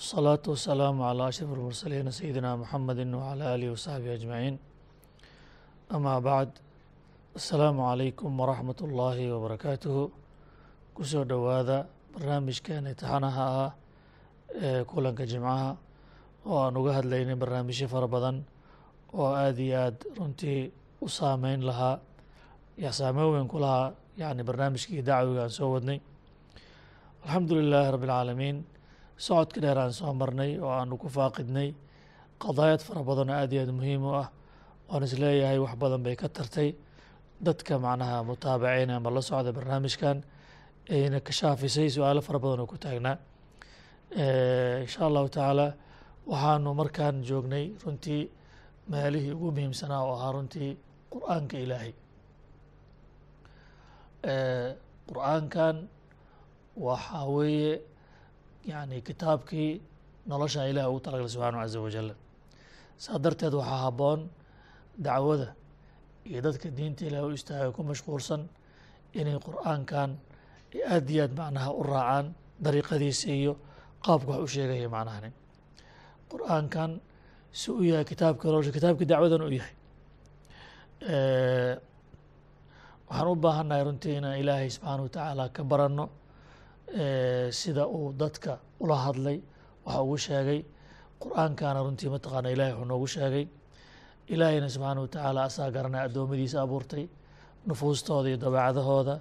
wالsalaaةu wasalaamu calى ashraf اlmursaliin sayidina muxamedi wعalى alihi wasaxbihi ajmaciin ama bacd asalaamu calaykum waraxmat اllahi wbarakaatuhu kusoo dhowaada barnaamijkeena itixaanaha ah ee kulanka jimcaha oo aan uga hadlaynay barnaamijyo fara badan oo aada iyo aad runtii u saameyn lahaa saameyn weyn ku lahaa yani barnaamijkii dacwiga aan soo wadnay alxamdu lilaahi rabbi اlcaalamiin socodka dheer aan soo marnay oo aanu ku faaqidnay qadaayad fara badan oo aad iyo aad muhiim u ah waan is leeyahay wax badan bay ka tartay. Dadka macnaha mutaabaceyn ama la socda barnaamijkan ayna ka shaafisay su'aalo fara badan oo ku taagnaa insha allahu tacaala waxaanu markaan joognay runtii meelihii ugu muhiimsanaa oo ahaa runtii qur'aanka ilaahay. Qur'aankan waxaa weeye yani kitaabkii nolosha ilaah ugu talagalay subxaanahu caza wajal saa darteed waxaa habboon dacwada iyo dadka diinta ilaah u istaagay ku mashquulsan inay qur'aankan aad iyo aad macnaha u raacaan dariiqadiisa iyo qaabka wax u sheegaya macnahani qur'aankan si u yahay kitaabka nolosha kitaabkii dacwadan u yahay waxaan u baahannahay runtii inaan ilaahay subxaana watacaala ka baranno sida uu dadka ula hadlay waxa ugu sheegay qur'aankana runtii mataqaana ilahay wuxuu noogu sheegay. Ilaahayna subxaana watacaala asaa garanay addoommadiisa abuurtay nufuustooda iyo dabeecadahooda.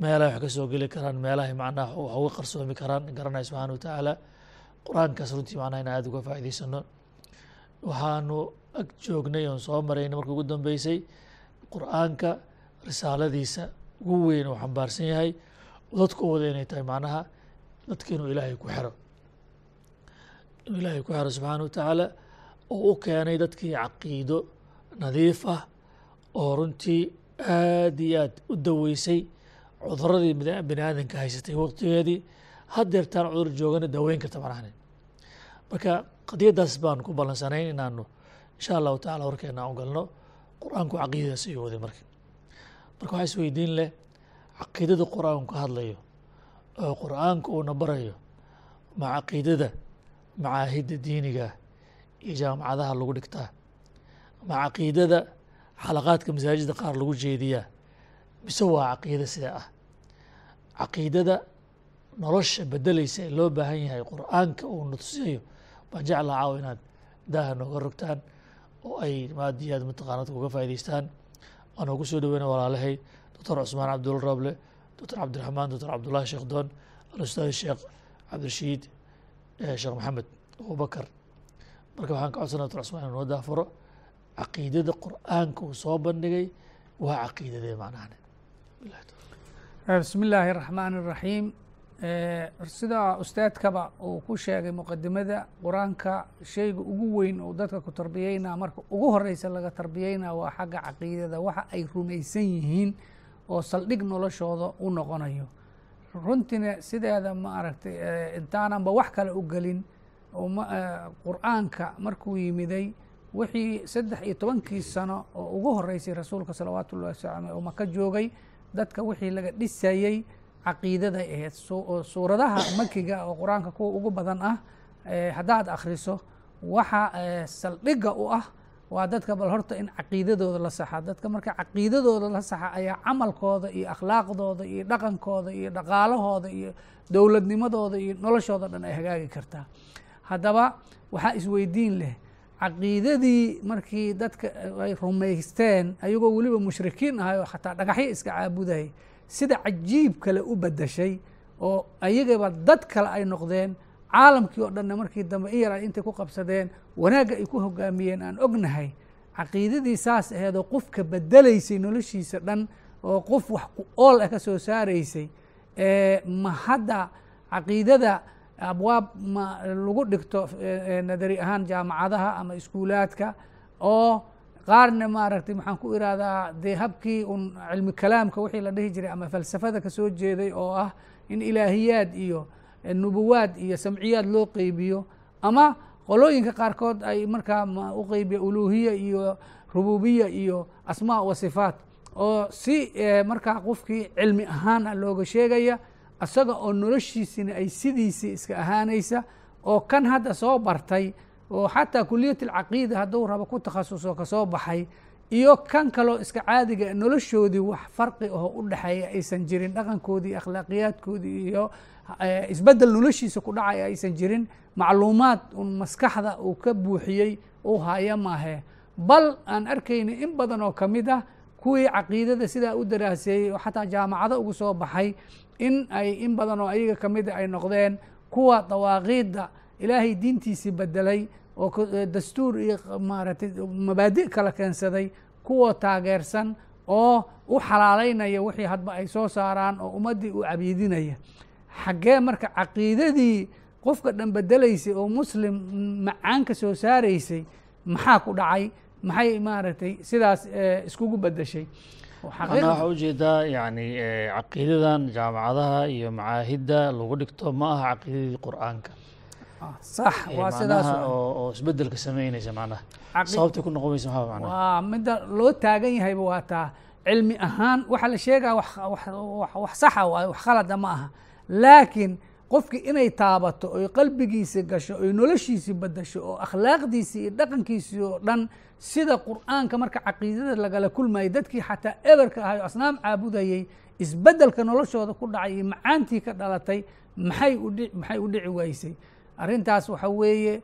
Meelahay wax ka soo geli karaan meelahay macnaha wax uga qarsoomi karaan garanaya subxaana watacaala qur'aankaas runtii macnaha in aada uga faa'idaysano waxaanu ag joognay oon soo maraynay marka ugu dambeysay qur'aanka risaaladiisa ugu weyn oo xambaarsan yahay dadku wada inay tahay macnaha dadka inuu ilaahay ku xero. Inuu ilaahay ku xero subxaana watacaala oo u keenay dadkii caqiido nadiif ah oo runtii aad iyo aad u daweysay cuduradii bini aadanka haysatay waqtigeedii. Haddeertaan cudur joogana daweyn karta macnahani marka qadiyaddaas baan ku ballansanayn inaanu insha allahu tacala warkeena aan u galno qur'aanku caqiidadaas ayuu waday marka. Marka waxaa isweydiin leh caqiidada qur'aanku ka hadlayo oo qur'aanka uuna barayo ma caqiidada macaahidda diiniga iyo jaamacadaha lagu dhigtaa ma caqiidada xalaqaadka masaajidda qaar lagu jeediyaa mise waa caqiida sidaa ah. Caqiidada nolosha bedeleysa ee loo baahan yahay qur'aanka uu natusiyayo baan jeclaa caawa inaad daaha nooga rogtaan oo ay maadi aad mataqaanad uga faa'idaystaan waan ugu soo dhaweyna walaalahay doctor cusmaan cabdul rable doctor cabdiraxmaan doctor cabdullahi sheekh doon alustaad sheekh cabdirashiid eh, sheekh maxamed abubakar. Marka waxaan ka codsana doctor cusmaan inu daafuro caqiidada qur'aanka uu soo bandhigay waa caqiidadee macnahane bismi illaahi raxmaan raxiim eh, sidaa ustaadkaba uu ku sheegay muqadimada qur'aanka shayga ugu weyn oo dadka ku tarbiyeynaa marka ugu horeysa laga tarbiyeynaa waa xagga caqiidada. Waxa ay rumaysan yihiin oo saldhig noloshooda u noqonayo. Runtiina sideeda ma aragtay intaananba wax kale u gelin qur'aanka markuu yimiday wixii saddex iyo tobankii sano oo ugu horeysay rasuulka salawaatu ullahi wasalam oo maka joogay dadka wixii laga dhisayey caqiidaday ahayd suuradaha makiga oo qur'aanka kuwa ugu badan ah haddaad akhriso waxa saldhigga u ah waa dadka bal horta in caqiidadooda la saxa dadka marka caqiidadooda la saxa ayaa camalkooda iyo akhlaaqdooda iyo dhaqankooda iyo dhaqaalahooda iyo dowladnimadooda iyo noloshooda dhan ay hagaagi kartaa. Haddaba waxaa isweydiin leh caqiidadii markii dadka ay rumaysteen ayagoo weliba mushrikiin ahay oo xataa dhagaxyo iska caabudayay sida cajiib kale u bedashay oo ayagaba dad kale ay noqdeen caalamkii oo dhanna markii dambe in yar ay intay ku qabsadeen wanaagga ay ku hogaamiyeen aan ognahay caqiidadii saas aheed oo qofka bedelaysay noloshiisa dhan oo qof wax ku ool ah ka soo saaraysay ma hadda caqiidada abwaab ma lagu dhigto nadari ahaan jaamacadaha ama iskuulaadka oo qaarna maaragtay maxaan ku irahdaa dee habkii un cilmi kalaamka wixii la dhihi jiray ama falsafada ka soo jeeday oo ah in ilaahiyaad iyo nubuwaad iyo samciyaad loo qeybiyo ama qolooyinka qaarkood ay markaa u qeybiya uluhiya iyo rububiya iyo asmaa wa sifaat oo si markaa qofkii cilmi ahaan a looga sheegaya isaga oo noloshiisina ay sidiisii iska ahaanaysa oo kan hadda soo bartay oo xataa kuliyat alcaqiida hadduu rabo ku takhasuso ka soo baxay iyo kan kaloo iska caadiga noloshoodii wax farqi aho u dhexeeya aysan jirin dhaqankoodii akhlaaqiyaadkoodii iyo isbeddel noloshiisa ku dhacaya aysan jirin macluumaad un maskaxda uu ka buuxiyey uu haya maahe. Bal aan arkayna in badan oo ka mid ah kuwii caqiidada sidaa u daraaseeyey oo xataa jaamacado ugu soo baxay in ay in badan oo ayaga kamida ay noqdeen kuwa dawaaqiidda ilaahay diintiisii bedelay oo dastuur iyo maaragtay mabaadi' kala keensaday kuwa taageersan oo u xalaaleynaya wixii hadba ay soo saaraan oo ummaddii u cabiidinaya xaggee marka caqiidadii qofka dhan bedelaysay oo muslim macaanka soo saaraysay maxaa ku dhacay? Maxay maaragtay sidaas iskugu bedeshay? Ana waxaa u jeedaa yani caqiidadan jaamacadaha iyo macaahidda lagu dhigto ma aha caqiidadii qur'aanka. Sax. Waa sidaas oo isbeddelka sameynaysa macnaha. Sababtay ku noqonaysa maxaa macnaha? Waa midda loo taagan yahayba waa taa cilmi ahaan waxaa la sheegaya wax saxa waayo wax khalada ma aha laakiin qofkii inay taabato oy qalbigiisi gasho oy noloshiisii bedasho oo akhlaaqdiisii iyo dhaqankiisii oo dhan sida qur'aanka marka caqiidada lagala kulmayay dadkii xataa eberka ahay o asnaam caabudayey isbeddelka noloshooda ku dhacay iyo macaantii ka dhalatay maxay udhi maxay u dhici waysay? Arrintaas waxa weeye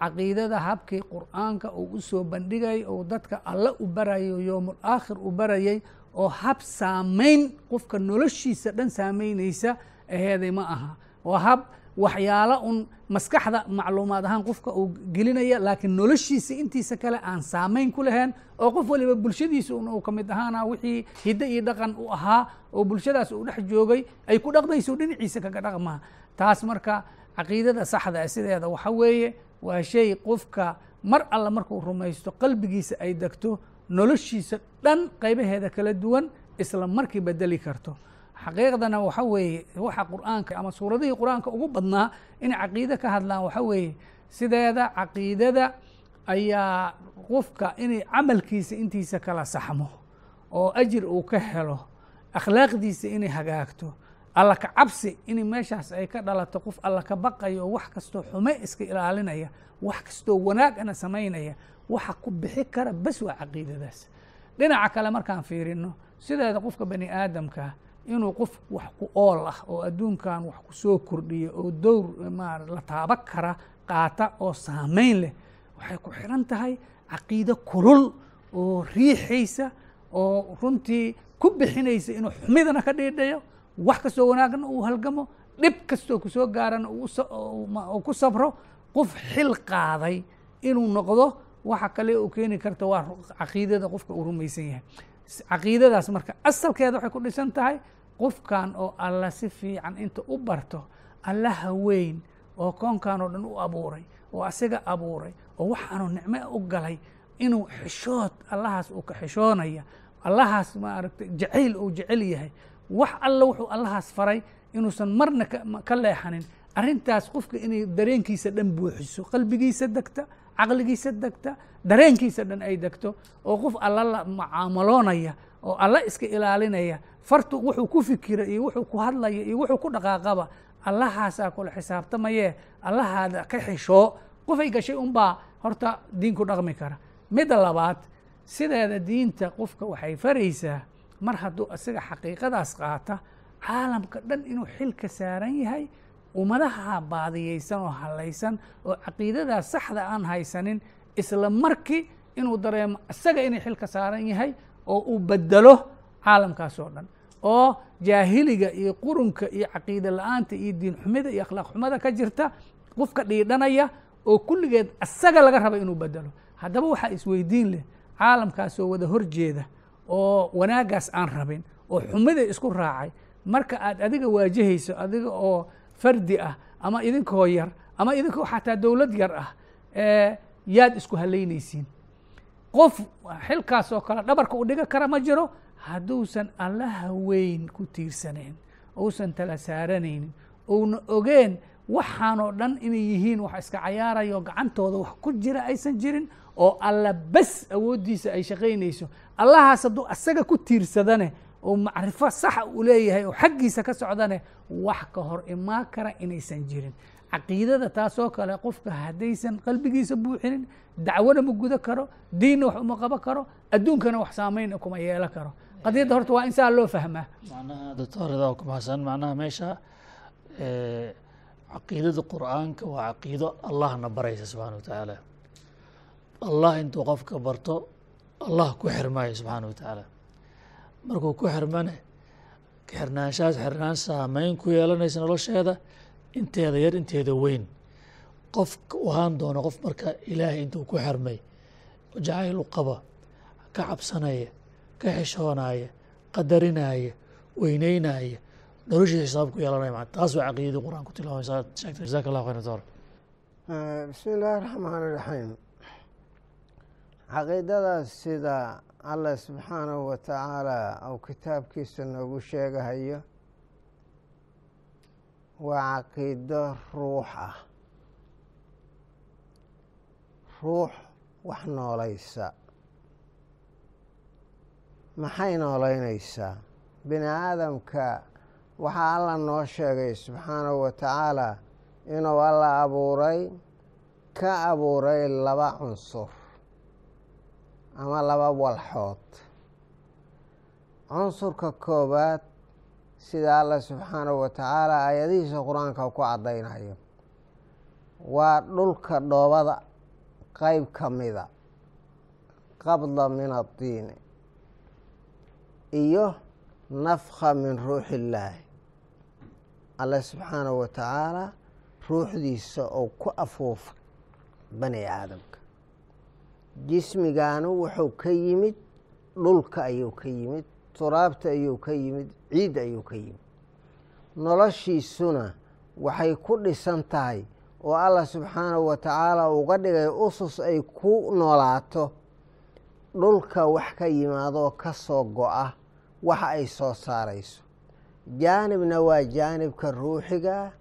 caqiidada habkii qur'aanka uu u soo bandhigay oo dadka alle u barayo yoomul aakhir u barayay oo hab saamayn qofka noloshiisa dhan saameynaysa aheeday ma aha. Waa hab waxyaalo un maskaxda macluumaad ahaan qofka uu gelinaya laakiin noloshiisa intiisa kale aan saamayn ku lahayn oo qof waliba bulshadiisa un uu ka mid ahaana wixii hiddo iyo dhaqan u ahaa oo bulshadaas uu dhex joogay ay ku dhaqmayso dhinaciisa kaga dhaqmaa taas marka caqiidada saxda sideeda waxa weeye waa shay qofka mar alla markuu rumaysto qalbigiisa ay degto noloshiisa dhan qaybaheeda kala duwan isla markii bedeli karto xaqiiqdana waxa weeye waxa qur'aanka ama suuradihii qur'aanka ugu badnaa inay caqiide ka hadlaan waxa weeye sideeda caqiidada ayaa qofka inay camalkiisa intiisa kala saxmo oo ajir uu ka helo akhlaaqdiisa inay hagaagto alla ka cabsi in meeshaas ay ka dhalato qof alla ka baqayo wax kastoo xume iska ilaalinaya wax kastoo wanaagana samaynaya waxa ku bixi kara bas waa caqiidadaas. dhinaca kale markaan fiirino sideeda qofka bani aadamka inuu qof wax ku ool ah oo adduunkan wax ku soo kordhiyo oo dowr ma la taaba kara qaata oo saamayn leh waxay ku xiran tahay caqiide kulul oo riixaysa oo runtii ku bixinaysa inuu xumidana ka dhiidhayo wax kastoo wanaagna uu halgamo dhib kastoo ku soo gaarana uu ku sabro qof xil qaaday inuu noqdo waxa kale uu keeni karta waa caqiidada qofka uu rumaysan yahay caqiidadaas marka asalkeeda waxay ku dhisan tahay qofkan oo alla si fiican inta u barto allaha weyn oo koonkan oo dhan u abuuray oo asiga abuuray oo waxaanu nicmo u galay inuu xishood allahaas uu ka xishoonaya allahaas maaragtay jacayl uu jecel yahay wax alla wuxuu allahaas faray inuusan marna ka leexanin arrintaas qofka inay dareenkiisa dhan buuxiso qalbigiisa degta caqligiisa degta dareenkiisa dhan ay degto oo qof alla la mucaamaloonaya oo alla iska ilaalinaya fartu wuxuu ku fikira iyo wuxuu ku hadlaya iyo wuxuu ku dhaqaaqaba allahaasaa kula xisaabtamayee allahaada ka xishoo qofay gashay unbaa horta diinku dhaqmi kara. Midda labaad sideeda diinta qofka waxay faraysaa mar hadduu isaga xaqiiqadaas qaata caalamka dhan inuu xilka saaran yahay ummadaha baadiyeysan oo halaysan oo caqiidadaas saxda aan haysanin isla markii inuu dareemo isaga inay xilka saaran yahay oo uu bedelo caalamkaas oo dhan. Oo jaahiliga iyo qurunka iyo caqiide la'aanta iyo diin xumida iyo akhlaaq xumada ka jirta qofka dhiidhanaya oo kulligeed isaga laga raba inuu bedelo haddaba waxaa isweydiin leh caalamkaasoo wada horjeeda oo wanaagaas aan rabin oo xumida isku raacay marka aad adiga waajahayso adiga oo fardi ah ama idinkoo yar ama idinkoo xataa dowlad yar ah yaad isku halaynaysiin. Qof xilkaas oo kale dhabarka u dhiga kara ma jiro hadduusan allaha weyn ku tiirsanayn ousan tala saaranaynin ouna ogeen waxaanoo dhan inay yihiin wax iska cayaarayo gacantooda wax ku jira aysan jirin oo alla bes awooddiisa ay shaqaynayso. Allahaas hadduu asaga ku tiirsadane oo macrifo saxa uu leeyahay oo xaggiisa ka socdane wax ka hor imaan kara inaysan jirin. Caqiidada taasoo kale qofka haddaysan qalbigiisa buuxinin dacwona ma gudo karo diinna wax uma qabo karo adduunkana wax saameyna kuma yeelo karo. Qadiyadda horta waa in saa loo fahmaa. Macnaha doctorada ku mahadsan macnaha meesha caqiidada qur'aanka waa caqiido allahna baraysa subxana wa tacaala allah intuu qofka barto allah ku xirmaayo subxaana wa tacaala markuu ku xirmane xirnaanshahaas xirnaan saameyn ku yeelanaysa nolosheeda inteeda yar inteeda weyn. Qof u ahaan doono qof marka ilaahay intuu ku xirmay jacayl u qaba ka cabsanaya ka xishoonaya qadarinaya weyneynaya noloshiisa xisaab ku yeelanaya maa taas waa caqiidadii qur'aan ku tilmaamaysa sheegtay. Jazaaka allah khayr doctor bismi illaahi raxmaan iraxiim caqiidadaas sida allah subxaanahu wa tacaala uu kitaabkiisa noogu sheegahayo waa caqiido ruux ah. Ruux wax noolaysa. Maxay noolaynaysaa bini aadamka waxaa alla noo sheegay subxaanahu wa tacaala inuu alla abuuray ka abuuray laba cunsur ama laba walxood. Cunsurka koowaad sida alla subxaanahu wa tacaala aayadihiisa qur'aanka ku caddaynayo waa dhulka dhoobada qeyb ka mida qabda min addiini iyo nafkha min ruuxi illaahi alle subxaanahu wa tacaala ruuxdiisa oo ku afuufay bani aadamka jismigaanu wuxuu ka yimid dhulka ayuu ka yimid turaabta ayuu ka yimid ciid ayuu ka yimid. Noloshiisuna waxay ku dhisan tahay oo allah subxaanahu wa tacaala uga dhigay usus ay ku noolaato. Dhulka wax ka yimaadoo ka soo go-a waxa ay soo saarayso. Jaanibna waa jaanibka ruuxiga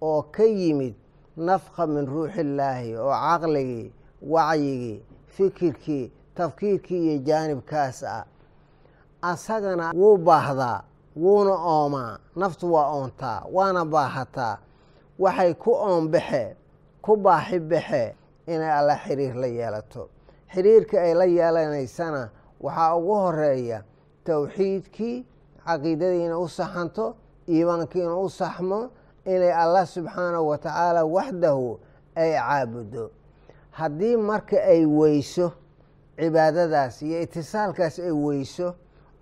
oo ka yimid nafka min ruuxi illaahi oo caqligii wacyigii fikirkii tafkiirkii iyo jaanibkaas ah. Asagana wuu baahdaa wuuna oomaa naftu waa oontaa waana baahataa. Waxay ku oonbaxe ku baaxi baxe inay alla xiriir la yeelato. Xiriirka ay la yeelanaysana waxaa ugu horreeya towxiidkii caqiidadiina u saxanto iimaankiina u saxmo inay allah subxaanahu wa tacaala waxdahu ay caabudo haddii marka ay weyso cibaadadaas iyo itisaalkaas ay weyso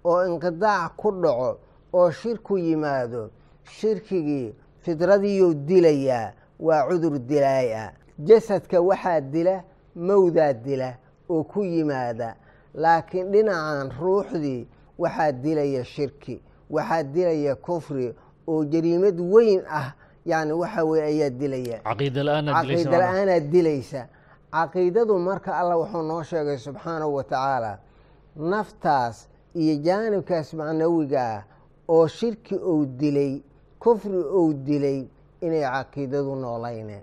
oo inqidaac ku dhaco oo shirku yimaado shirkigii fidradiiyuu dilayaa waa cudur dilaay ah jasadka waxaa dila mawdaa dila oo ku yimaada. Laakiin dhinacan ruuxdii waxaa dilaya shirki waxaa dilaya kufri oo jariimad weyn ah yani waxa weye ayaa dilaya. Caqiida dilaysa caqiidadu marka allah wuxuu noo sheegay subxaanahu wa tacaala naftaas iyo jaanibkaas macnawiga ah oo shirki ou dilay kufri ou dilay inay caqiidadu noolayneen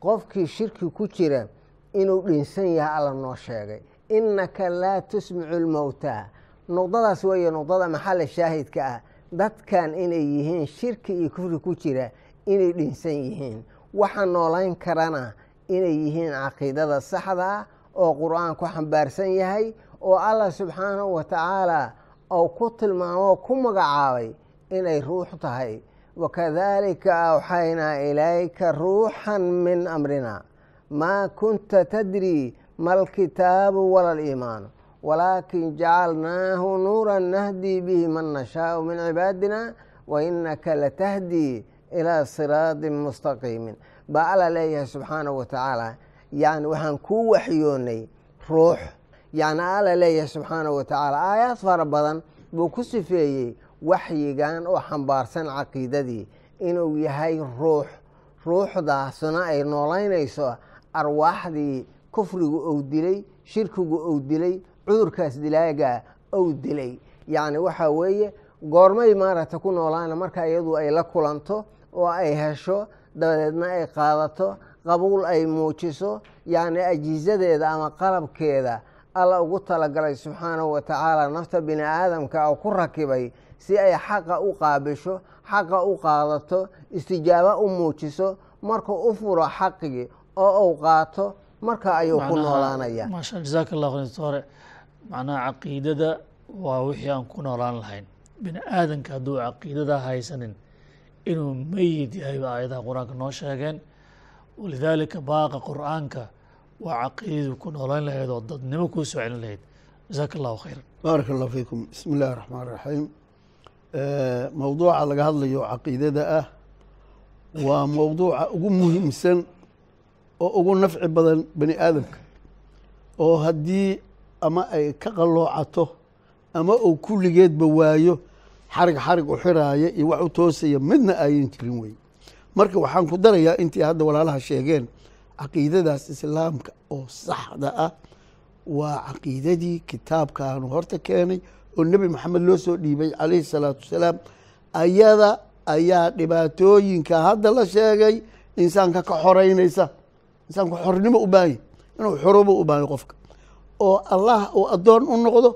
qofkii shirki ku jira inuu dhinsan yahay alla noo sheegay innaka laa tusmicu lmowtaa nuqdadaas weeye nuqdada maxalla shaahidka ah dadkan inay yihiin shirki iyo kufri ku jira inay dhinsan yihiin. Waxa noolayn karana inay yihiin caqiidada saxda ah oo qur'aan ku xambaarsan yahay oo allah subxaanahu wa tacaala ou ku tilmaamo ku magacaabay inay ruux tahay. Wakadalika awxaynaa ilayka ruuxan min amrina. Maa kunta tadri ma alkitaabu wala aliimaanu walaakin jacalnaahu nuuran nahdii bihi man nashaau min cibaadina wa inaka latahdii ilaa siraadin mustaqiimin baa alla leeyahay subxaanahu wa tacaala yani waxaan kuu waxyoonay ruux. Yani alla leeyahay subxaanahu wa tacaala aayaad fara badan buu ku sifeeyey waxyigan oo xambaarsan caqiidadii inuu yahay ruux. Ruuxdaasna ay noolaynayso arwaaxdii kufrigu ou dilay shirkigu ou dilay cudurkaas dilaaga ou dilay. Yacni waxaa weeye goormay maaragta ku noolaana marka iyadu ay la kulanto oo ay hesho dabadeedna ay qaadato qabuul ay muujiso yacni ajiisadeeda ama qalabkeeda alla ugu talagalay subxaanahu wa tacaala nafta bini aadamka oo ku rakibay si ay xaqa u qaabisho xaqa u qaadato istijaabo u muujiso markuu u furo xaqigii oo uu qaato marka ayuu ku noolaanaya. Maasha jazaaka allah khayr hore macnaha caqiidada waa wixii aan ku noolaan lahayn. Bini aadanka hadduu caqiidada haysanin inuu meyid yahay ba aayadaha qur'aanka noo sheegeen. Walidaalika baaqa qur'aanka waa caqiidadu ku noolaan lahayd oo dadnimo kuu soo celin lahayd. Jazaaka allahu khayran. Baarak allah fiikum. Bismi illahi raxmaan raxiim mowduuca laga hadlayo caqiidada ah waa mowduuca ugu muhiimsan oo ugu nafci badan bani aadamka. Oo haddii ama ay ka qalloocato ama uu kulligeedba waayo xarig xarig u xiraaya iyo wax u toosaya midna ayan jirin wey marka waxaan ku darayaa intii hadda walaalaha sheegeen caqiidadaas islaamka oo saxda ah waa caqiidadii kitaabkaanu horta keenay oo nebi maxamed loo soo dhiibay calayhi salaatu wasalaam. Ayada ayaa dhibaatooyinka hadda la sheegay insaanka ka xoreynaysa insaanku xornimo u baahanya inuu xorobo u baahanya qofka. Oo allah uu addoon u noqdo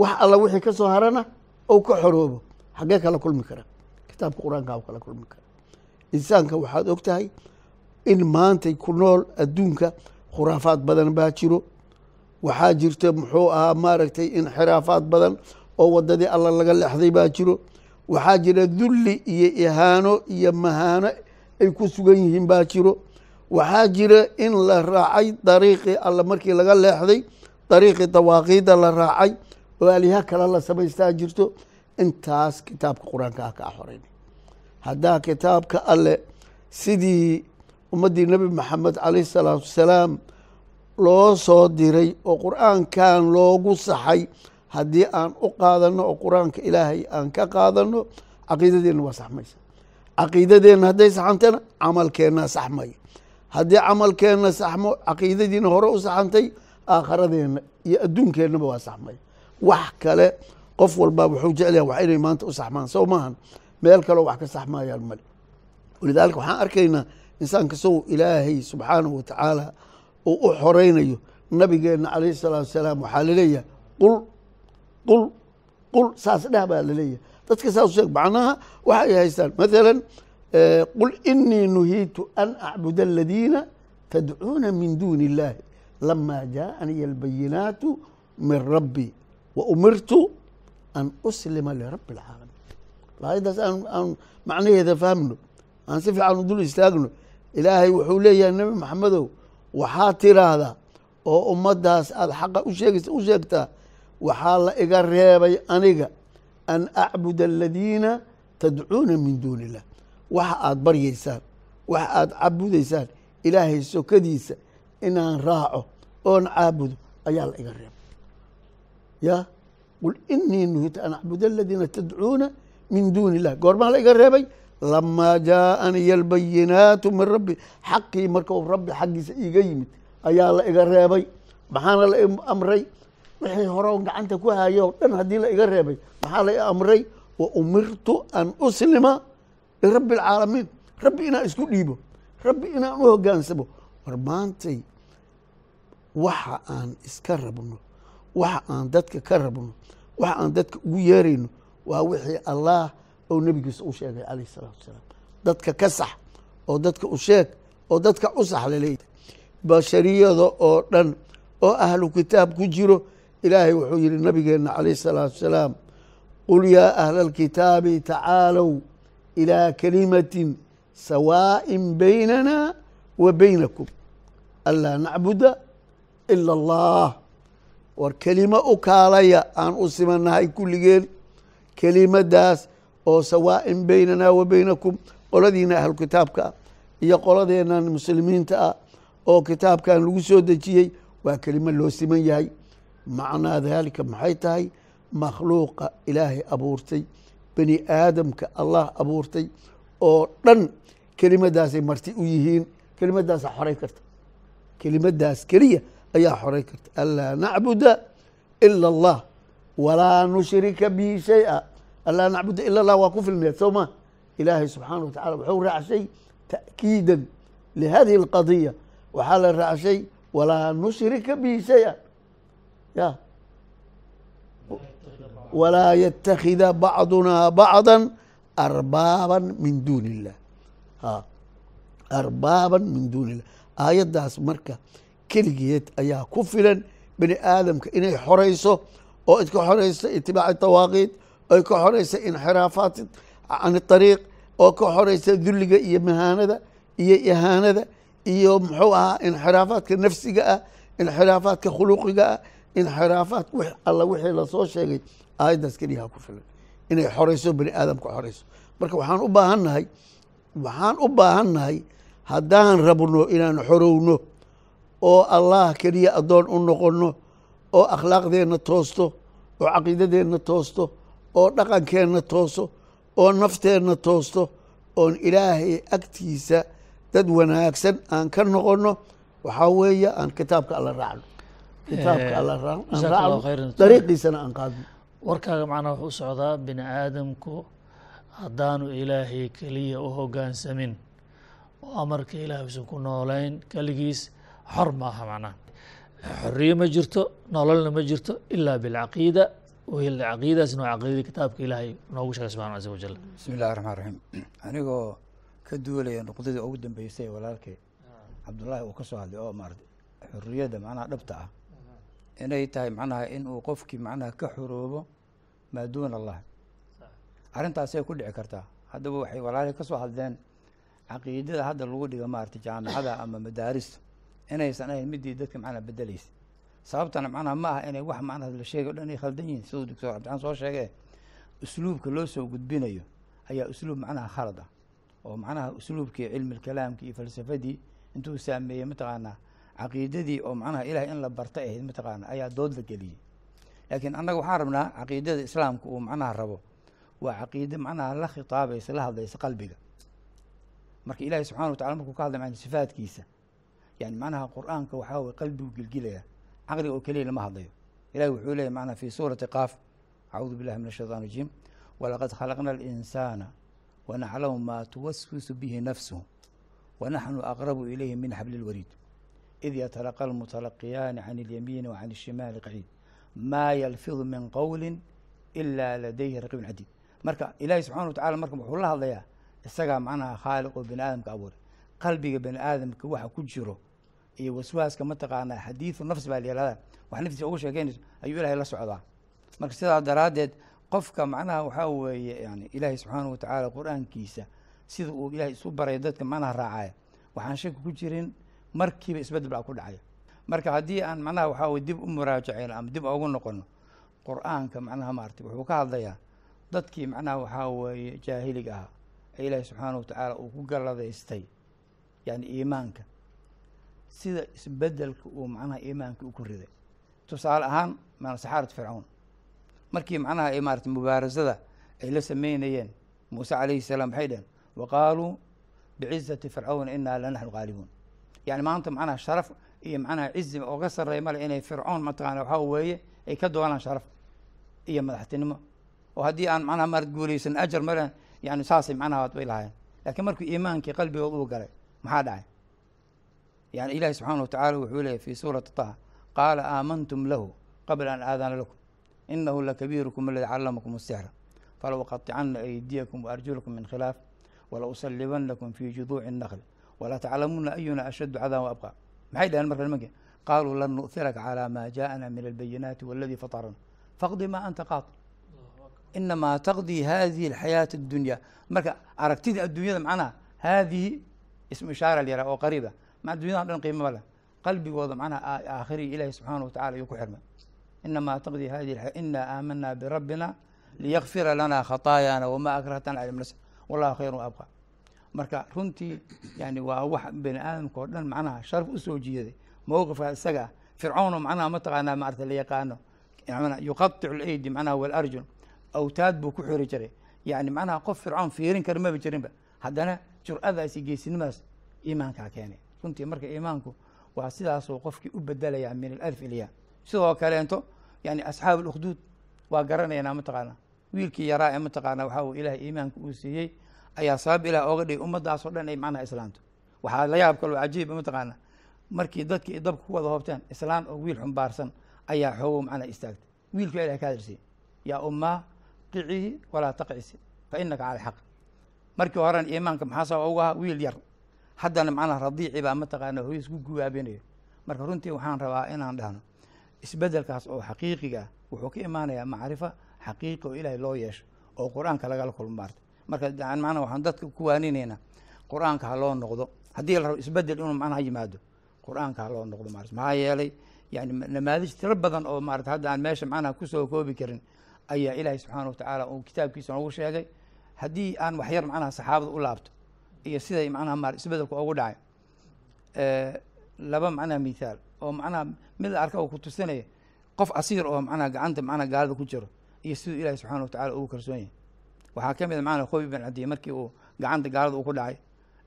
wax alla wixii ka soo harana ou ka xoroobo xaggee kala kulmi kara. Kitaabka qur'aanka kala kulmi kara. Insaanka waxaad og tahay in maantay ku nool adduunka khuraafaad badan baa jiro. Waxaa jirta muxuu ahaa maaragtay inxiraafaad badan oo waddadii alla laga leexday baa jiro. Waxaa jira dulli iyo ihaano iyo mahaano ay ku sugan yihiin baa jiro. Waxaa jira in la raacay dariiqii alla markii laga leexday dariiqii dawaaqiidda la raacay oo aliha kale la samaystaa jirto intaas kitaabka qur'aanka ah kaa xoreyn. Haddaa kitaabka alle sidii ummaddii nebi maxamed calayhi salaatu wasalaam loo soo diray oo qur'aankan loogu saxay haddii aan u qaadano oo qur'aanka ilaahay aan ka qaadano caqiidadeenna waa saxmaysa caqiidadeenna hadday saxantana camalkeennaa saxmaya haddii camalkeenna saxmo caqiidadiina hore u saxantay aakharadeenna iyo adduunkeennaba waa saxmaya wax kale qof walbaa wuxuu jeclaya wax inay maanta u saxmaan. Sow maahan meel kaleo wax ka saxmayaan male walidaalika waxaan arkaynaa insaanka sow ilaahay subxaanahu wa tacaala uu u xoreynayo nabigeenna calayhi salaatu wasalaam waxaa la leeyahay qul qul qul saas dheh baa la leeyahay dadka saas sheeg macnaha waxay haystaan mathalan qul inii nuhiitu an acbuda aladiina tadcuuna min duuni illahi lama jaaaniya albayinaatu min rabbi wa umirtu an uslima lirabbi alcaalamiin aayaddaas aan aan macnaheeda fahmno aan si fiican u dul istaagno ilaahay wuxuu leeyahay nebi maxamedow waxaa tiraahdaa oo ummaddaas aada xaqa u sheegaysa u sheegtaa waxaa la iga reebay aniga an acbuda aladiina tadcuuna min duuni illah waxa aada baryaysaan waxa aada cabudaysaan ilaahay sokadiisa inaan raaco oon caabudo ayaa la iga reebay ya qul inii nuhitu an acbuda aladiina tadcuuna min duuni illah goormaa la iga reebay lamaa jaaaniya albayinaatu min rabbi xaqii markau rabbi xaggiisa iiga yimid ayaa la iga reebay maxaana la amray wixii hore gacanta ku hayo o dhan haddii la iga reebay maxaa la amray wa umirtu an uslima lirabbi alcaalamiin rabbi inaan isku dhiibo rabbi inaan u hogaansamo war waxa aan iska rabno waxa aan dadka ka rabno waxa aan dadka ugu yeerayno waa wixii allah ou nebigiisa u sheegay calayh isalaatu wasalaam. Dadka ka sax oo dadka u sheeg oo dadka u sax la leeyahay bashariyada oo dhan oo ahlu kitaab ku jiro ilaahay wuxuu yihi nabigeenna calayh isalaatu wasalaam qul yaa ahla alkitaabi tacaalow ilaa kalimatin sawaa'in baynana wa baynakum. Anlaa nacbuda ila allah war kelimo u kaalaya aan u simanahay kulligeen. Kelimadaas oo sawaa'in baynana wa baynakum qoladiina ahlu kitaabka ah iyo qoladeennan muslimiinta ah oo kitaabkan lagu soo dejiyey waa kelimo loo siman yahay. Macnaa daalika maxay tahay? Makhluuqa ilaahay abuurtay bani aadamka allah abuurtay oo dhan kelimadaasay marti u yihiin. Kelimadaasaa xoray karta. Kelimadaas keliya ayaa xoray karta. Anlaa nacbuda ila allah walaa nushrika bihi shaya. Anlaa nacbuda ila allah waa ku filneed soo ma? Ilaahay subxaana wa tacala wuxuu raacshay ta'kiidan lihadihi alqadiya waxaa la raacshay walaa nushrika bihi shaya. Ya. Walaa yatakhida bacduna bacda arbaaba min duuni illah ha. Arbaaban min duuni illah aayaddaas marka keligeed ayaa ku filan bini aadamka inay xorayso oo ka xorayso itibaaci tawaaqiid ay ka xorayso inxiraafaat can ariiq oo ka xoraysa dulliga iyo mahaanada iyo ihaanada iyo muxuu ahaa inxiraafaadka nafsiga ah inxiraafaadka khuluqiga ah inxiraafaat w alla wixii la soo sheegay aayaddaas keliyaha ku filan inay xorayso bani aadamka xorayso. Marka waxaan u baahan nahay waxaan u baahan nahay haddaan rabno inaan xorowno oo allah keliya addoon u noqonno oo akhlaaqdeenna toosto oo caqiidadeenna toosto oo dhaqankeenna tooso oo nafteenna toosto oon ilaahay agtiisa dad wanaagsan aan ka noqonno waxaa weeye aan kitaabka alla raacno. Kitaabka alla aan raacno dariiqiisana aan qaadno. Warkaaga macnaha wuxuu u socdaa bini aadamku haddaanu ilaahay keliya u hoggaansamin oo amarka ilaahay uusan ku noolayn keligiis xor maaha macnaha. Xorriye ma jirto nololna ma jirto ilaa bilcaqiida caqiidadaasna waa caqiidadii kitaabka ilaahay noogu sheegay subxana caza wajal bismi illahi raxmaan raxiim anigoo ka duulaya nuqdadii ugu dambeysay walaalkay cabdullaahi uu ka hadlay oo maarata xorriyadda macnaha dhabta ah inay tahay macnaha in qofkii macnaha ka xoroobo maa duuna allah. Arrintaasay ku dhici kartaa. Haddaba waxay walaalihii ka hadleen caqiidada hadda lagu dhiga maarata jaamicada ama madaarista inaysan ahayn midii dadka macnaha bedeleysa sababtana macnaha ma aha inay wax macnaha la sheegay o dhan ay khaldan yihiin. Siduu doctor cabdixaan soo sheegee usluubka loo soo gudbinayo ayaa usluub macnaha khalad ah. Oo macnaha usluubkii cilmi kalaamkii iyo falsafadii intuu saameeyey mataqaanaa caqiidadii oo macnaha ilahay in la barta ahayd mataqaana ayaa dood la geliyey. Laakiin annaga waxaan rabnaa caqiidada islaamka uu macnaha rabo waa caqiide macnaha la khitaabaysa la hadlaysa qalbiga. Marka ilaahay subxana wa tacala markuu ka hadlay macna sifaadkiisa yani macnaha qur-aanka waxaa weye qalbigu gelgilaya caqliga oo keliya lama hadlayo ilahi wuxuu leeyay macnaha fi suurati qaaf acuudu billahi min ashaytan rajiim walaqad khalaqna alinsaana wanaclamu maa tuwaswisu bihi nafsuhu wanaxnu aqrabu ilayhi min xabli lwariid id yatalaqa almutalaqiyaani can اlyamiini wa can الshimaali qaciid maa yalfidu min qowli ila ladayhi raqibun cadiid marka ilaahi subxana wa tacala marka wuxuu la hadlayaa isagaa macnaha khaaliq oo bani aadamka abuuray qalbiga bani aadamka waxa ku jiro iyo waswaaska mataqaanaa xadiidu nafs baa la yihahdaa wax naftiisa uga sheekeynayso ayuu ilahay la socdaa. Marka sidaa daraaddeed qofka macnaha waxaa weeye yani ilaahay subxaana wa tacaala qur'aankiisa sida uu ilahay isu baray dadka macnaha raacaya waxaan shaki ku jirin markiiba isbeddel baa ku dhacaya. Marka haddii aan macnaha waxaa weye dib u muraajaceyno ama dib ugu noqono qur'aanka macnaha maarata wuxuu ka hadlayaa dadkii macnaha waxaa weeye jaahiliga ahaa ee ilaahay subxaana wa tacaala uu ku galladaystay yani iimaanka sida isbeddelka uu macnaha iimaanka u ku riday. Tusaale ahaan saxaarat fircawn markii macnaha ay maarata mubaarasada ay la sameynayeen muuse calayhi salaam maxay dheheen wa qaaluu bicizati fircawna inaa lanaxnu qaalibuun yani maanta macnaha sharaf iyo macnaha cizi ooga sarreeya male inay fircoon mataqaana waxaa weeye ay ka doonaan sharaf iyo madaxtinimo. Oo haddii aan macnaha maarad guuleysan ajar male yani saasay macnaha bay lahaayeen. Laakiin markuu iimaankii qalbigood uu galay maxaa dhacay yani ilahi subxaana wa tacala wuxuu leeyay fi suurati taha qaala aamantum lahu qabla an aadana lakum inahu lakabiirukum aladi callamakum asixra falaw qaطicana aydiyakum waarjulakum min khilaaf wala usalibanakum fi juduuci الnakli wala taclamuuna ayuna ashaddu cadaan wa abqa maxay dhaheen marka nimankii qaaluu lan nu'hiraka calى ma jaءana min albayinaati waladi fatarana faqdi ma anta qaad inamaa taqdii hadihi alxayaati addunya marka aragtidii adduunyada macnaha haadihi ismu ishaara la yaraha oo qariiba ma addunyada dhan qiimaba leh. Qalbigooda macnaha aakhiri ilaahi subxaana wa tacala ayuu ku xirmay inamaa taqdii hadihi alxaya inaa aamanaa birabbina liyakfira lana khataayaana wama akrahtana cala nas wallahu khayru wa abqa. Marka runtii yani waa wax bani aadamka oo dhan macnaha sharaf u soo jiiday. Mowqifka isaga ah fircoon oo macnaha mataqaanaa maarata la yaqaano yuqaicu leydi macnaha walarjul awtaad buu ku xiri jiray. Yani macnaha qof fircoon fiirin kara maba jirinba. Haddana jur'adaas iyo geesinimadaas iimaankaa keenay runtii marka iimaanku waa sidaasuu qofkii u bedelayaa min alalf ilya sidoo kaleento yani asxaabu اlukhduud waa garanaynaa mataqaana wiilkii yaraa ee mataqaana waxaa ilahay iimaanka uu siiyey ayaa sabab ilah ooga dhigay ummaddaasoo dhan ay macnaha islaamto waxaa la yaab kaloo cajiiba mataqaana markii dadkii dabka ku wada hoobteen islaan oo wiil xumbaarsan ayaa xoogow macnaha istaagtay. Wiilka ilahay ka hadlsiiyey yaa ummaa qicihi walaa taqcisi fa inaka cala xaq markii horena iimaanka maxaa sabab ugu ahaa? Wiil yar haddana macnaha radiici baa mataqaana hooyis ku guwaabinayo. Marka runtii waxaan rabaa inaan dhahno isbedelkaas oo xaqiiqiga ah wuxuu ka imaanayaa macrifa xaqiiqi oo ilaahay loo yeesho oo qur'aanka lagala kulmo maarta. Marka macnaha waxaan dadka ku waaninaynaa qur'aanka ha loo noqdo. Haddii la rabo isbeddel inuu macnaha yimaado qur'aanka ha loo noqdo maarata maxaa yeelay yani namaadij tiro badan oo maarata hadda aan meesha macnaha ku soo koobi karin ayaa ilaahay subxaana watacaala uu kitaabkiisa noogu sheegay. Haddii aan waxyar macnaha saxaabada u laabto iyo siday macnaha ma isbedelku ugu dhacay. Laba macnaha mithaal oo macnaha mid la arka oo ku tusinaya qof asiir oo macnaha gacanta macnaha gaalada ku jiro iyo siduu ilahi subxana watacala ugu kalsoon yahay. Waxaa ka mid a macnaha khobi bin cadiy markii uu gacanta gaalada uu ku dhacay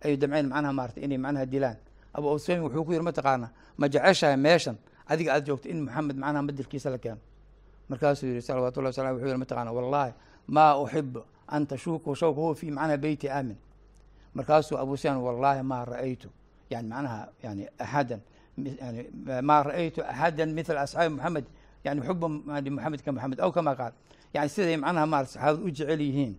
ay damceen macnaha maarata inay macnaha dilaan. Abu usami wuxuu ku yidhi mataqaana ma jeceshahay meeshan? Adiga aad joogto in maxamed macnaha bedelkiisa la keeno. Markaasuu yihi salawatu llahi wasala wuxuu yihi mataqana wallahi maa uxibu an tashuuku shawkahu fi macnaha beyti aamin markaasuu abu sufyaan wallahi ma ra'aytu. Yani macnaha yani axadan yani ma ra'aytu axada mithla asxaabi moxamed yani xuba moxamed ka moxamed aw kama qaal. Yani siday macnaha maarata saxaabada u jecel yihiin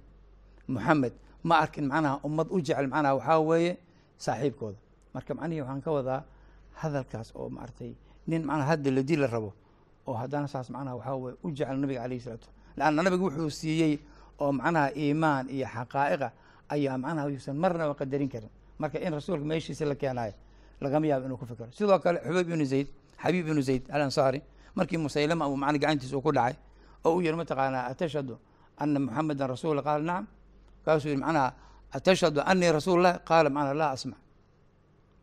moxamed ma arkin macnaha ummad u jecel macnaha waxaa weeye saaxiibkooda. Marka macnihii waxaan ka wadaa hadalkaas oo maaragtay nin macnaha hadda la dila rabo oo haddana saas macnaha waxaa weye u jecel nabiga alayh salatu leanna nabiga wuxuu siiyey oo macnaha iimaan iyo xaqaa'iqa ayaa macnaha yuusan marnaba qadarin karin marka in rasuulka meeshiisa la keenaayo lagama yaabo inuu ku fikro sidoo kale xubayb ibnu zayd xabiib ibnu zayd alansaari markii musaylama uu macna gacantiisa uu ku dhacay oo u yihi mataqaanaa atashhadu ana muxamedan rasuula qaala nacam markaasuu yihi macnaha atashhadu anii rasuul lah qaala macnaa laa asmac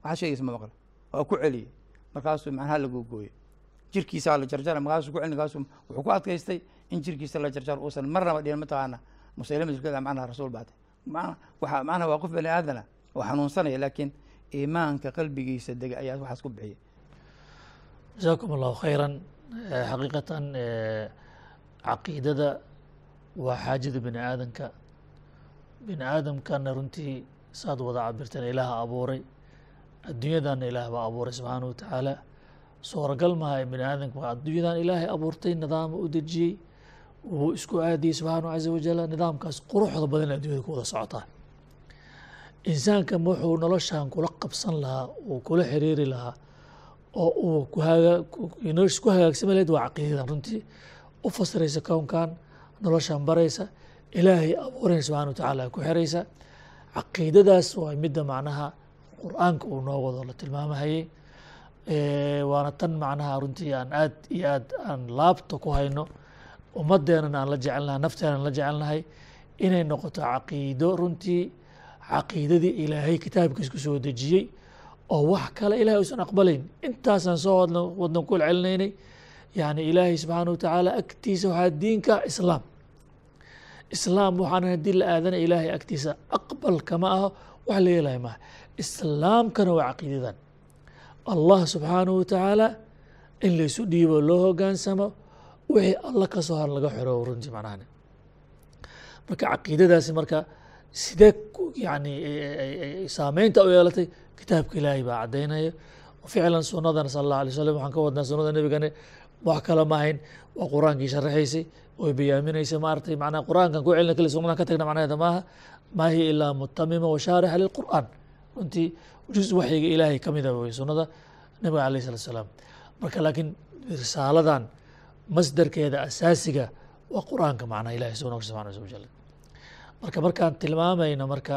waxaa sheegaysa ma maqla waa ku celiyey markaasuu macnaha la googooyey jirkiisaa la jarjara markaasuu ku celi markaasuu wuxuu ku adkaystay in jirkiisa la jarjaro uusan marnaba dhihin mataqaana musaylama jirkada macnaha rasuul baatay waa macnaha waa qof bani aadana oo xanuunsanaya laakiin iimaanka qalbigiisa dega ayaa waxaas ku bixiyay jasaakum allahu khayran xaqiiqatan caqiidada waa xaajada bini aadanka bini aadamkana runtii saad wada cabirteen ilaaha abuuray. Adduunyadana ilaah baa abuuray subxaana wa tacaala suuragal maha bini aadamka adduunyadan ilaahay abuurtay nidaama u dejiyey wuu isku aadiyey subxaanahu caza wajal nidaamkaas quruxda badan addunyada ku wada socotaa. Insaanka wuxuu noloshan kula qabsan lahaa uu kula xiriiri lahaa oo uu nolosha ku hagaagsami lahayd waa caqiidadan runtii. U fasiraysa kownkan noloshan baraysa ilaahay abuurayna subxana wa tacaala ku xiraysa. Caqiidadaas waa midda macnaha qur'aanka uu noo wado la tilmaamahayey waana tan macnaha runtii aan aad iyo aad aan laabta ku hayno ummadeenan aan la jecelnahay nafteenan la jecelnahay inay noqoto caqiido runtii caqiidadii ilaahay kitaabkiis ku soo dejiyey oo wax kale ilahay uusan aqbalayn intaasaan soo wadn wadnan ku celcelinaynay yani ilaahay subxaana wa tacaala agtiisa waxaa diinka islaam. Islaam waxaan haddii la aadana ilaahay agtiisa aqbal kama aho wax la yeelaya maaha. Islaamkana waa caqiidadan. Allah subxaanahu wa tacaala in laysu dhiibo loo hogaansamo wixii alla ka soo har laga xoro runtii macnahan marka caqiidadaasi marka sidee yani saameynta u yeelatay kitaabka ilaahay baa caddaynaya ficlan sunadana sala allah alay slam waxaan ka wadnaa sunada nebigane wax kale ma ahayn waa qur'aankii sharaxaysay oy bayaaminaysay maaragtay macnaha qur'aankan ku celina kali sunadan ka tagna macnaheeda maaha maa hiya ilaa mutamima wa shaarixa lilqur'aan. Runtii juz waxyiga ilaahay ka mida wey sunada nabiga alayh salatu salaam. Marka laakiin risaaladan masdarkeeda asaasiga waa qur'aanka macnaha ilahay soo nogsha subxana wa jal marka markaan tilmaamayno marka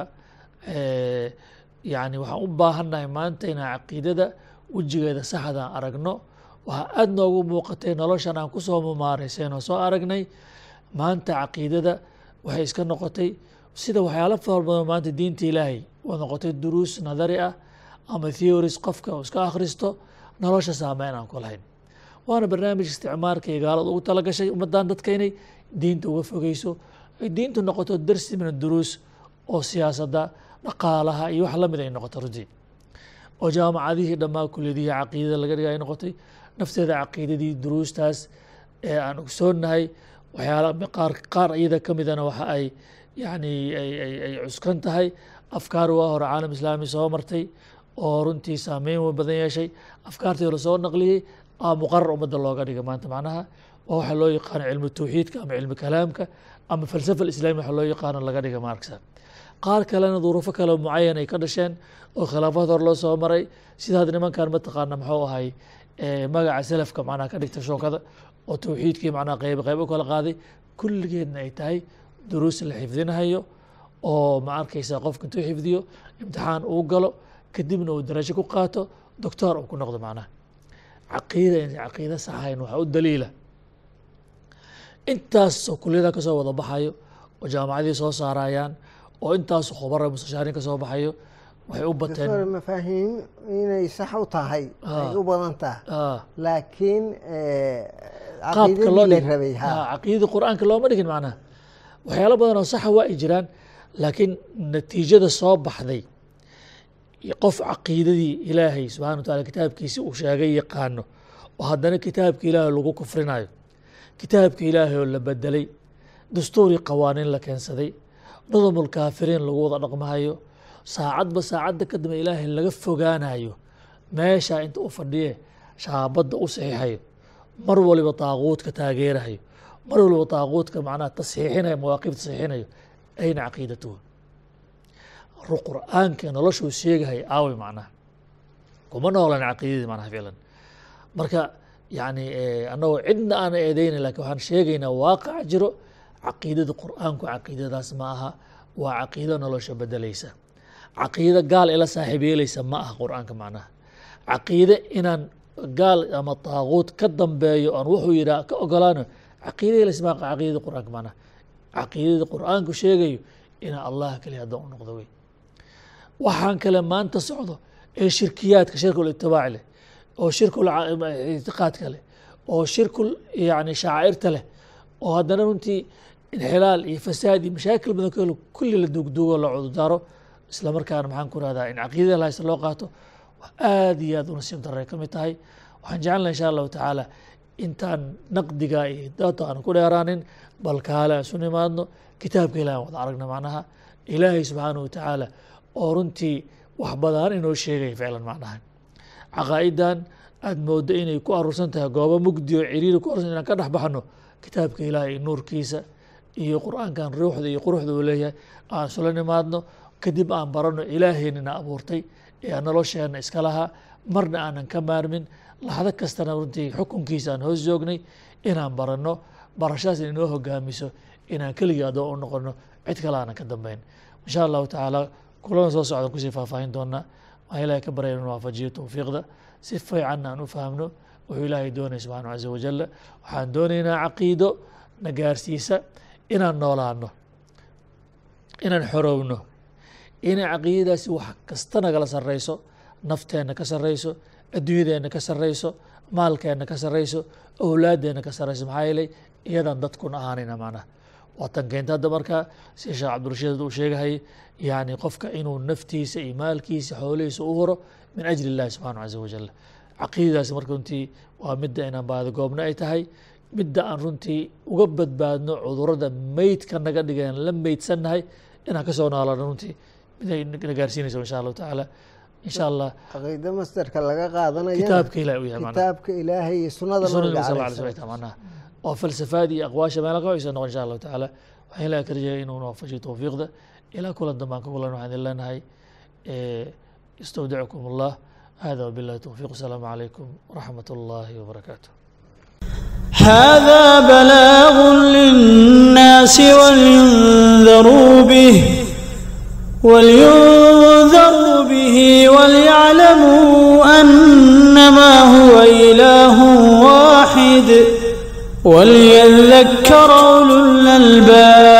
yani waxaan u baahannahay maanta inaan caqiidada wejigeeda saxdaan aragno. Waxaa aada noogu muuqatay noloshan aan ku soo mumaarayseen oo soo aragnay. Maanta caqiidada waxay iska noqotay sida waxyaalo fara maanta diinta ilaahay waa noqotay duruus nadari ah ama theories qofka uu iska akhristo. Nolosha saameyn aan ku lahayn waana barnaamij isticmaarka iyo gaalada ugu talagashay ummadan dadka inay diinta uga fogeyso ay diintu noqoto darsi min duruus oo siyaasadda dhaqaalaha iyo wax la mid ay noqotay runtii oo jaamacadihii dhammaa kuliyadihii caqiidada laga dhiga ay noqotay. Nafteeda caqiidadii duruustaas ee aan ogsoonnahay waxyaala qaar qaar iyada ka midana waxa ay yani ay cuskan tahay. Afkaar waa hore caalam islaami soo martay oo runtii saameyn badan yeeshay. Afkaartii la soo naqliyey muqarar ummadda looga dhiga maanta macnaha waa waxa loo yaqaano cilmu tawxiidka ama cilmi kalaamka ama falsafa islami waxa loo yaqaano laga dhiga maarksa qaar kalena duruufo kale mucayan ay ka dhasheen oo khilaafaad hor loo soo maray sida had nimankan mataqaana muxuu ahay magaca salafka macnaha ka dhigta shookada oo tawxiidkii macnaha qayb qayb u kala qaaday. Kulligeedna ay tahay duruus la xifdinahayo oo ma arkaysa qofka intuu xifdiyo imtixaan uu galo kadibna uu darajo ku qaato doctor uu ku noqdo macnaha caqiida in caqiida saxayn waxaa u daliila. Intaasoo kuliyada ka soo wada baxayo oo jaamacadii soo saarayaan oo intaas khubara mustashaariin ka soo baxayo waxay u bateen mafaahiim inay sax u tahay ay u badan tahay. Ah, laakiin qaabka loo rabay ha. Caqiidadii qur'aanka looma dhigin macnaha waxyaalo badan oo saxa waa ay jiraan laakiin natiijada soo baxday qof caqiidadii ilaahay subxana wa taala kitaabkiisi uu sheegay yaqaano oo haddana kitaabka ilaahay lagu kufrinayo kitaabka ilaahay oo la bedelay dastuurii qawaaniin la keensaday nudamulkaafiriin lagu wada dhaqmahayo saacadba saacadda ka dambe ilaahay laga fogaanayo meeshaa inta u fadhiye shaabadda u saxiixayo mar waliba taaquudka taageerahayo mar waliba taaquudka macnaha tasxiixinayo mawaaqifta tasxiixinayo ayna caqiidatuhu ru qur'aanka noloshuu sheegahay aaway macnaha. Kuma noolan caqiidadii macnaha ficlan marka yani annagoo cidna aan eedeyna laakiin waxaan sheegaynaa waaqac jiro. Caqiidada qur'aanku caqiidadaas ma aha. Waa caqiido nolosha bedelaysa. Caqiido gaal ila saaxiib yeelaysa ma aha qur'aanka macnaha. Caqiide inaan gaal ama taaquud ka dambeeyo aan wuxuu yidhaha ka ogolaano caqiida yeelaysa ma aha caqiidada qur'aanka macnaha. Caqiidada qur'aanku sheegayo inaan allah kaliya haddaan u noqdo wey waxaan kale maanta socdo ee shirkiyaadka shirkul leh oo shirkul leh oo shirkul yani shaacirta leh oo haddana runtii inxilaal iyo fasaad iyo mashaakil badan ka helo kulli la duugduugo la cudurdaaro isla markaana maxaan ku rahdaa in caqiidada lahaysta loo qaato aad iyo aad u nasiib darray ka tahay. Waxaan jecelnaha insha allahu tacaala intaan naqdiga iyo data aan ku dheeraanin bal kaale aan isu nimaadno kitaabka ilahi wada aragna macnaha ilaahay subxaanahu wa tacaala oo runtii wax badan inoo sheegaya ficlan macnaha caqaa'idan aad mooddo inay ku aruursan tahay goobo mugdi oo ciriiri ku arursan inaan ka dhex baxno kitaabka ilaahay nuurkiisa iyo qur'aankan ruuxda iyo quruxda uu leeyahay aan isula nimaadno kadib aan barano ilaaheenina abuurtay ee nolosheenna iska lahaa marna aanan ka maarmin laxdo kastana runtii xukunkiisa aan hoos joognay inaan baranno barashadaas in inoo hogaamiso inaan keligii adoon u noqono cid kale aanan ka dambeyn insha allahu tacaala kulana soo socdan ku sii faahfaahin doonaa waxaan ilahay ka baraya inu waafajiyo towfiiqda si fiicanna aan u fahamno wuxuu ilaahay doonaya subxaana caza wajala waxaan doonaynaa caqiido na gaarsiisa inaan noolaano inaan xorowno inay caqiidadaasi wax kasta nagala sarreyso nafteenna ka sarreyso adduunyadeenna ka sarreyso maalkeenna ka sarreyso owlaadeenna ka sarreyso maxaa yeelay iyadaan dadkuna ahaanayna macnaha waatan keenta hadda markaa si sheekh cabdirashiid uu sheegahayay yani qofka inuu naftiisa iyo maalkiisa xoolihiisa u huro min ajli illahi subxaana caza wajal caqiidadaasi marka runtii waa midda inaan baadagoobna ay tahay. Midda aan runtii uga badbaadno cudurrada meydka naga dhigeen la meydsannahay inaan ka soo noolano runtii. Miday na gaarsiinayso insha allahu tacaala. Insha allah caqiida masderka laga qaadanaya kitaabka ilahi u yahay kitaabka ilaahay iyo sunada nabiga alay macnaha oo falsafaada iyo aqwaasha meela qabaysa noqon insha allahu tacaala. Waxaan ilaha ka rajaya inuu waafajay towfiiqda ilaa kulan dambaan ka kulan waxaan idin leenahay istawdacukum allah hada wabilahi towfiiq asalaamu calaykum waraxmat اllahi wbarakaatu هذا بلاغ للناس ولينذروا به ولينذروا به وليعلموا أنما هو إله واحد وليذكر أولو الألباب